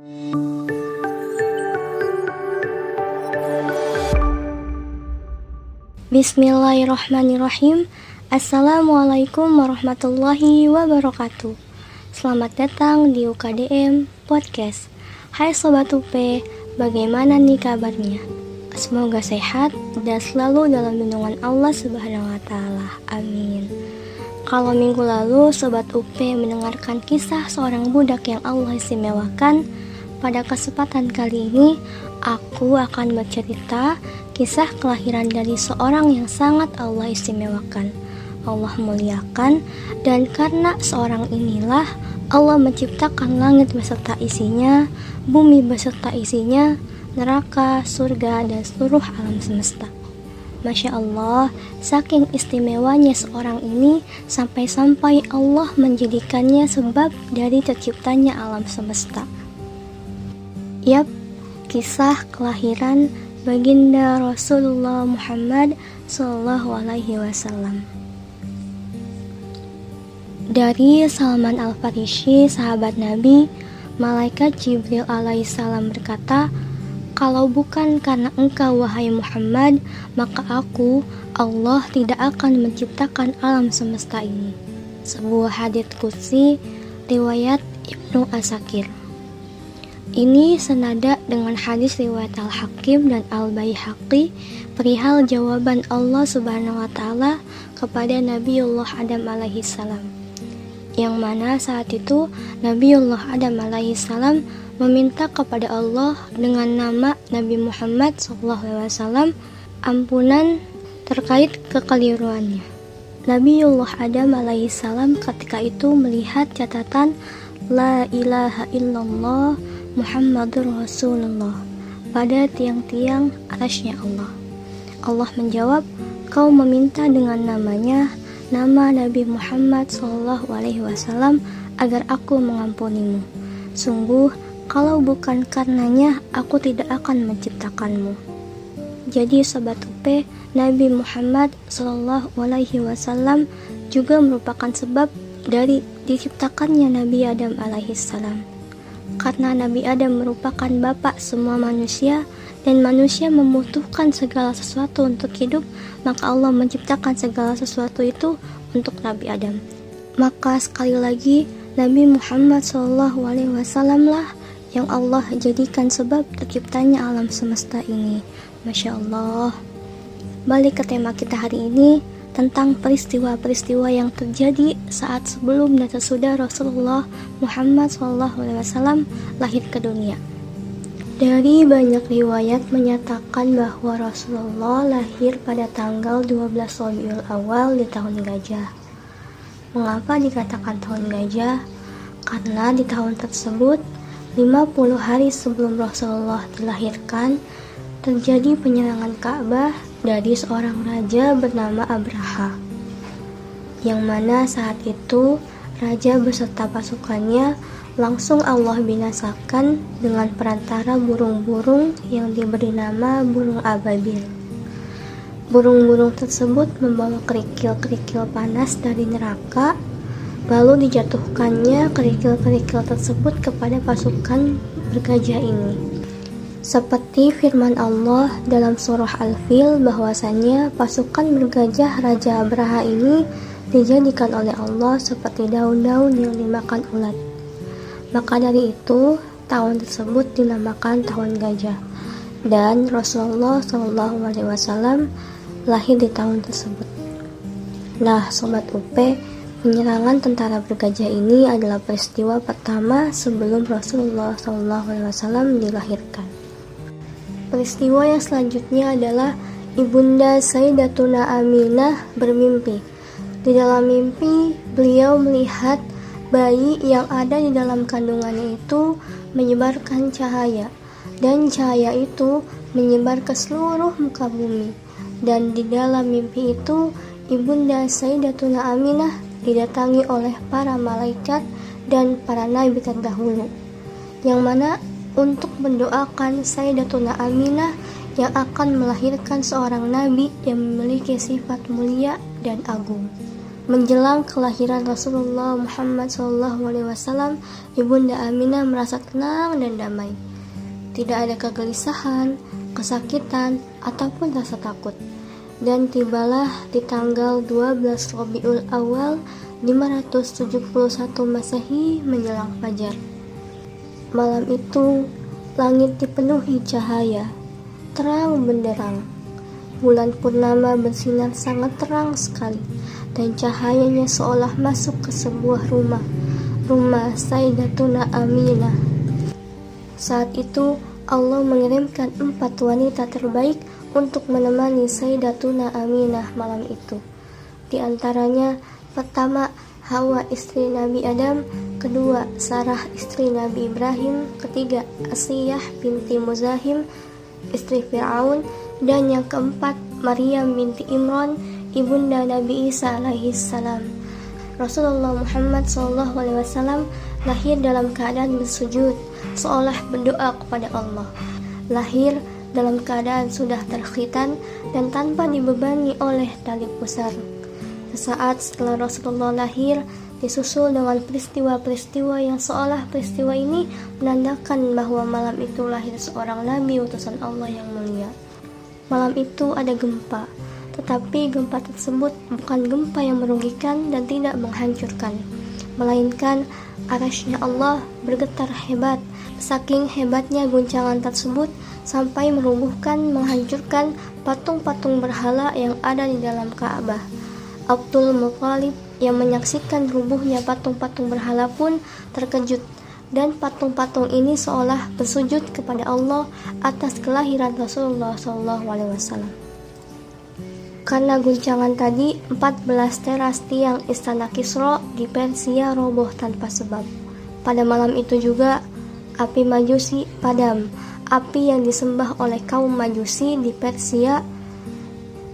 Bismillahirrahmanirrahim Assalamualaikum warahmatullahi wabarakatuh Selamat datang di UKDM Podcast Hai Sobat UP, bagaimana nih kabarnya? Semoga sehat dan selalu dalam lindungan Allah Subhanahu wa taala. Amin. Kalau minggu lalu Sobat UP mendengarkan kisah seorang budak yang Allah istimewakan, pada kesempatan kali ini aku akan bercerita kisah kelahiran dari seorang yang sangat Allah istimewakan. Allah muliakan dan karena seorang inilah Allah menciptakan langit beserta isinya, bumi beserta isinya, neraka, surga, dan seluruh alam semesta. Masya Allah, saking istimewanya seorang ini sampai-sampai Allah menjadikannya sebab dari terciptanya alam semesta. Yap, kisah kelahiran baginda Rasulullah Muhammad Sallallahu Alaihi Wasallam. Dari Salman Al Farisi, sahabat Nabi, malaikat Jibril alaihissalam berkata, kalau bukan karena engkau wahai Muhammad, maka aku, Allah tidak akan menciptakan alam semesta ini. Sebuah hadis kursi riwayat Ibnu Asakir. Ini senada dengan hadis riwayat Al-Hakim dan Al-Baihaqi perihal jawaban Allah Subhanahu wa taala kepada Nabiullah Adam alaihi salam. Yang mana saat itu Nabiullah Adam alaihi salam meminta kepada Allah dengan nama Nabi Muhammad SAW ampunan terkait kekeliruannya. Nabiullah Adam alaihissalam ketika itu melihat catatan La ilaha illallah Muhammadur Rasulullah pada tiang-tiang atasnya Allah. Allah menjawab, kau meminta dengan namanya, nama Nabi Muhammad SAW agar aku mengampunimu. Sungguh, kalau bukan karenanya, aku tidak akan menciptakanmu. Jadi sobat UP, Nabi Muhammad Shallallahu Alaihi Wasallam juga merupakan sebab dari diciptakannya Nabi Adam alaihissalam. Karena Nabi Adam merupakan bapak semua manusia dan manusia membutuhkan segala sesuatu untuk hidup, maka Allah menciptakan segala sesuatu itu untuk Nabi Adam. Maka sekali lagi Nabi Muhammad Wasallam lah yang Allah jadikan sebab terciptanya alam semesta ini. Masya Allah. Balik ke tema kita hari ini tentang peristiwa-peristiwa yang terjadi saat sebelum dan sesudah Rasulullah Muhammad SAW lahir ke dunia. Dari banyak riwayat menyatakan bahwa Rasulullah lahir pada tanggal 12 Rabiul Awal di tahun gajah. Mengapa dikatakan tahun gajah? Karena di tahun tersebut 50 hari sebelum Rasulullah dilahirkan, terjadi penyerangan Ka'bah dari seorang raja bernama Abraha. Yang mana saat itu raja beserta pasukannya langsung Allah binasakan dengan perantara burung-burung yang diberi nama burung ababil. Burung-burung tersebut membawa kerikil-kerikil panas dari neraka Lalu dijatuhkannya kerikil-kerikil tersebut kepada pasukan bergajah ini. Seperti firman Allah dalam surah Al-Fil bahwasanya pasukan bergajah Raja Abraha ini dijadikan oleh Allah seperti daun-daun yang dimakan ulat. Maka dari itu, tahun tersebut dinamakan tahun gajah. Dan Rasulullah Alaihi Wasallam lahir di tahun tersebut. Nah, sobat UP, Penyerangan tentara bergajah ini adalah peristiwa pertama sebelum Rasulullah SAW dilahirkan. Peristiwa yang selanjutnya adalah Ibunda Sayyidatuna Aminah bermimpi. Di dalam mimpi, beliau melihat bayi yang ada di dalam kandungannya itu menyebarkan cahaya, dan cahaya itu menyebar ke seluruh muka bumi. Dan di dalam mimpi itu, Ibunda Sayyidatuna Aminah didatangi oleh para malaikat dan para nabi terdahulu yang mana untuk mendoakan Sayyidatuna Aminah yang akan melahirkan seorang nabi yang memiliki sifat mulia dan agung. Menjelang kelahiran Rasulullah Muhammad SAW, Ibunda Aminah merasa tenang dan damai. Tidak ada kegelisahan, kesakitan, ataupun rasa takut. Dan tibalah di tanggal 12 Rabiul Awal 571 Masehi menjelang fajar. Malam itu, langit dipenuhi cahaya, terang benderang. Bulan purnama bersinar sangat terang sekali dan cahayanya seolah masuk ke sebuah rumah, rumah Sayyidatuna Aminah. Saat itu Allah mengirimkan empat wanita terbaik untuk menemani Sayyidatuna Aminah malam itu. Di antaranya pertama Hawa istri Nabi Adam, kedua Sarah istri Nabi Ibrahim, ketiga Asiyah binti Muzahim istri Fir'aun, dan yang keempat Maryam binti Imran ibunda Nabi Isa alaihi salam. Rasulullah Muhammad SAW lahir dalam keadaan bersujud, seolah berdoa kepada Allah. Lahir dalam keadaan sudah terkhitan dan tanpa dibebani oleh tali pusar. Sesaat setelah Rasulullah lahir, disusul dengan peristiwa-peristiwa yang seolah peristiwa ini menandakan bahwa malam itu lahir seorang nabi utusan Allah yang mulia. Malam itu ada gempa, tetapi gempa tersebut bukan gempa yang merugikan dan tidak menghancurkan, melainkan arasnya Allah bergetar hebat. Saking hebatnya guncangan tersebut sampai merubuhkan, menghancurkan patung-patung berhala yang ada di dalam Ka'bah. Abdul Muthalib yang menyaksikan rubuhnya patung-patung berhala pun terkejut dan patung-patung ini seolah bersujud kepada Allah atas kelahiran Rasulullah SAW. Karena guncangan tadi, 14 teras tiang istana Kisro di Persia roboh tanpa sebab. Pada malam itu juga, api majusi padam. Api yang disembah oleh kaum majusi di Persia,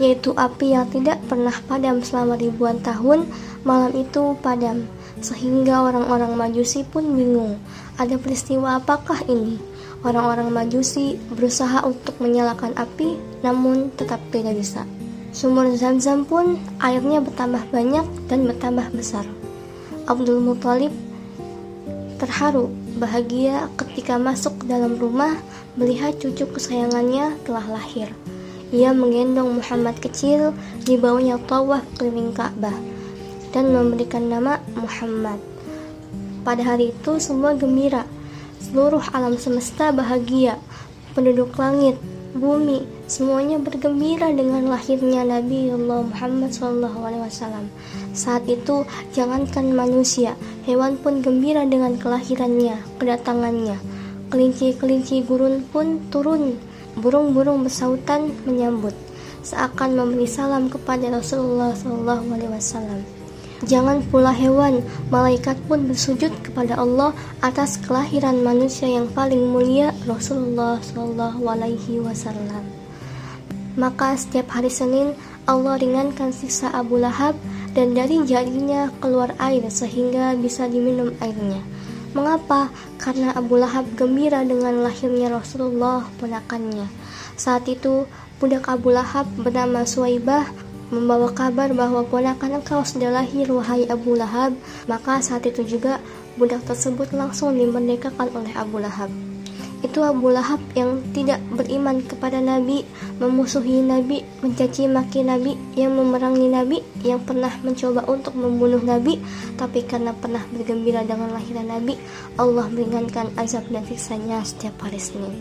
yaitu api yang tidak pernah padam selama ribuan tahun, malam itu padam. Sehingga orang-orang majusi pun bingung, ada peristiwa apakah ini? Orang-orang majusi berusaha untuk menyalakan api, namun tetap tidak bisa. Sumur Zam-Zam pun airnya bertambah banyak dan bertambah besar. Abdul Muthalib terharu bahagia ketika masuk ke dalam rumah melihat cucu kesayangannya telah lahir. Ia menggendong Muhammad kecil, dibawanya tawaf keliling Ka'bah dan memberikan nama Muhammad. Pada hari itu semua gembira, seluruh alam semesta bahagia, penduduk langit, bumi semuanya bergembira dengan lahirnya Nabi Allah Muhammad SAW. Saat itu jangankan manusia, hewan pun gembira dengan kelahirannya, kedatangannya. Kelinci-kelinci gurun pun turun, burung-burung bersautan menyambut, seakan memberi salam kepada Rasulullah SAW. Jangan pula hewan, malaikat pun bersujud kepada Allah atas kelahiran manusia yang paling mulia Rasulullah Shallallahu Alaihi Wasallam. Maka setiap hari Senin Allah ringankan siksa Abu Lahab dan dari jarinya keluar air sehingga bisa diminum airnya. Mengapa? Karena Abu Lahab gembira dengan lahirnya Rasulullah ponakannya. Saat itu budak Abu Lahab bernama Suwaibah membawa kabar bahwa ponakan engkau sudah lahir wahai Abu Lahab maka saat itu juga budak tersebut langsung dimerdekakan oleh Abu Lahab itu Abu Lahab yang tidak beriman kepada Nabi, memusuhi Nabi, mencaci maki Nabi, yang memerangi Nabi, yang pernah mencoba untuk membunuh Nabi, tapi karena pernah bergembira dengan lahiran Nabi, Allah meringankan azab dan siksanya setiap hari Senin.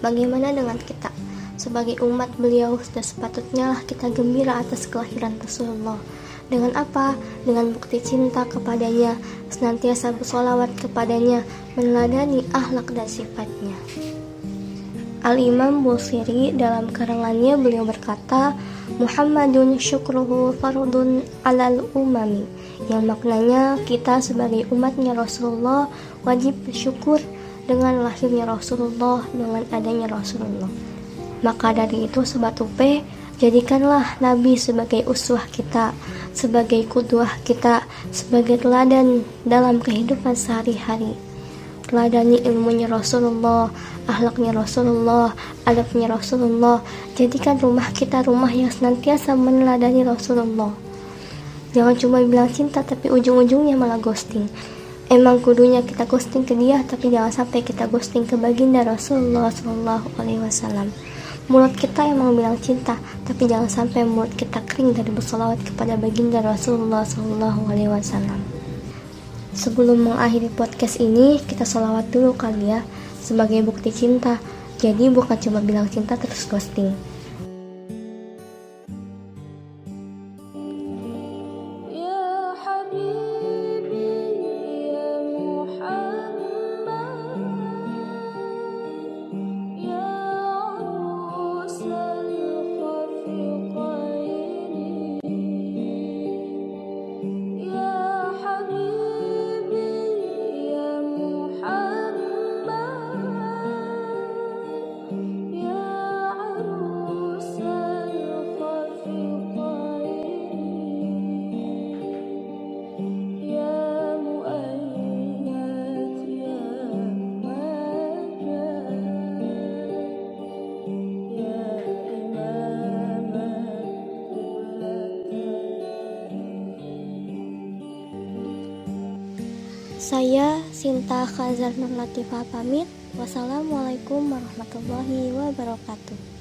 Bagaimana dengan kita? Sebagai umat beliau sudah sepatutnya lah kita gembira atas kelahiran Rasulullah. Dengan apa? Dengan bukti cinta kepadanya, senantiasa bersolawat kepadanya, meneladani akhlak dan sifatnya. Al-Imam Busiri dalam karangannya beliau berkata, Muhammadun syukruhu fardun alal umami yang maknanya kita sebagai umatnya Rasulullah wajib bersyukur dengan lahirnya Rasulullah dengan adanya Rasulullah. Maka dari itu Sobat UP, jadikanlah Nabi sebagai uswah kita, sebagai kudwah kita, sebagai teladan dalam kehidupan sehari-hari. Teladani ilmunya Rasulullah, ahlaknya Rasulullah, adabnya Rasulullah. Jadikan rumah kita rumah yang senantiasa meneladani Rasulullah. Jangan cuma bilang cinta tapi ujung-ujungnya malah ghosting. Emang kudunya kita ghosting ke dia, tapi jangan sampai kita ghosting ke baginda Rasulullah Shallallahu Alaihi. Mulut kita emang bilang cinta, tapi jangan sampai mulut kita kering dari bersolawat kepada baginda Rasulullah Shallallahu Alaihi Wasallam. Sebelum mengakhiri podcast ini, kita solawat dulu kali ya, sebagai bukti cinta. Jadi bukan cuma bilang cinta terus ghosting. Saya Sinta Khazar Nur Latifah pamit. Wassalamualaikum warahmatullahi wabarakatuh.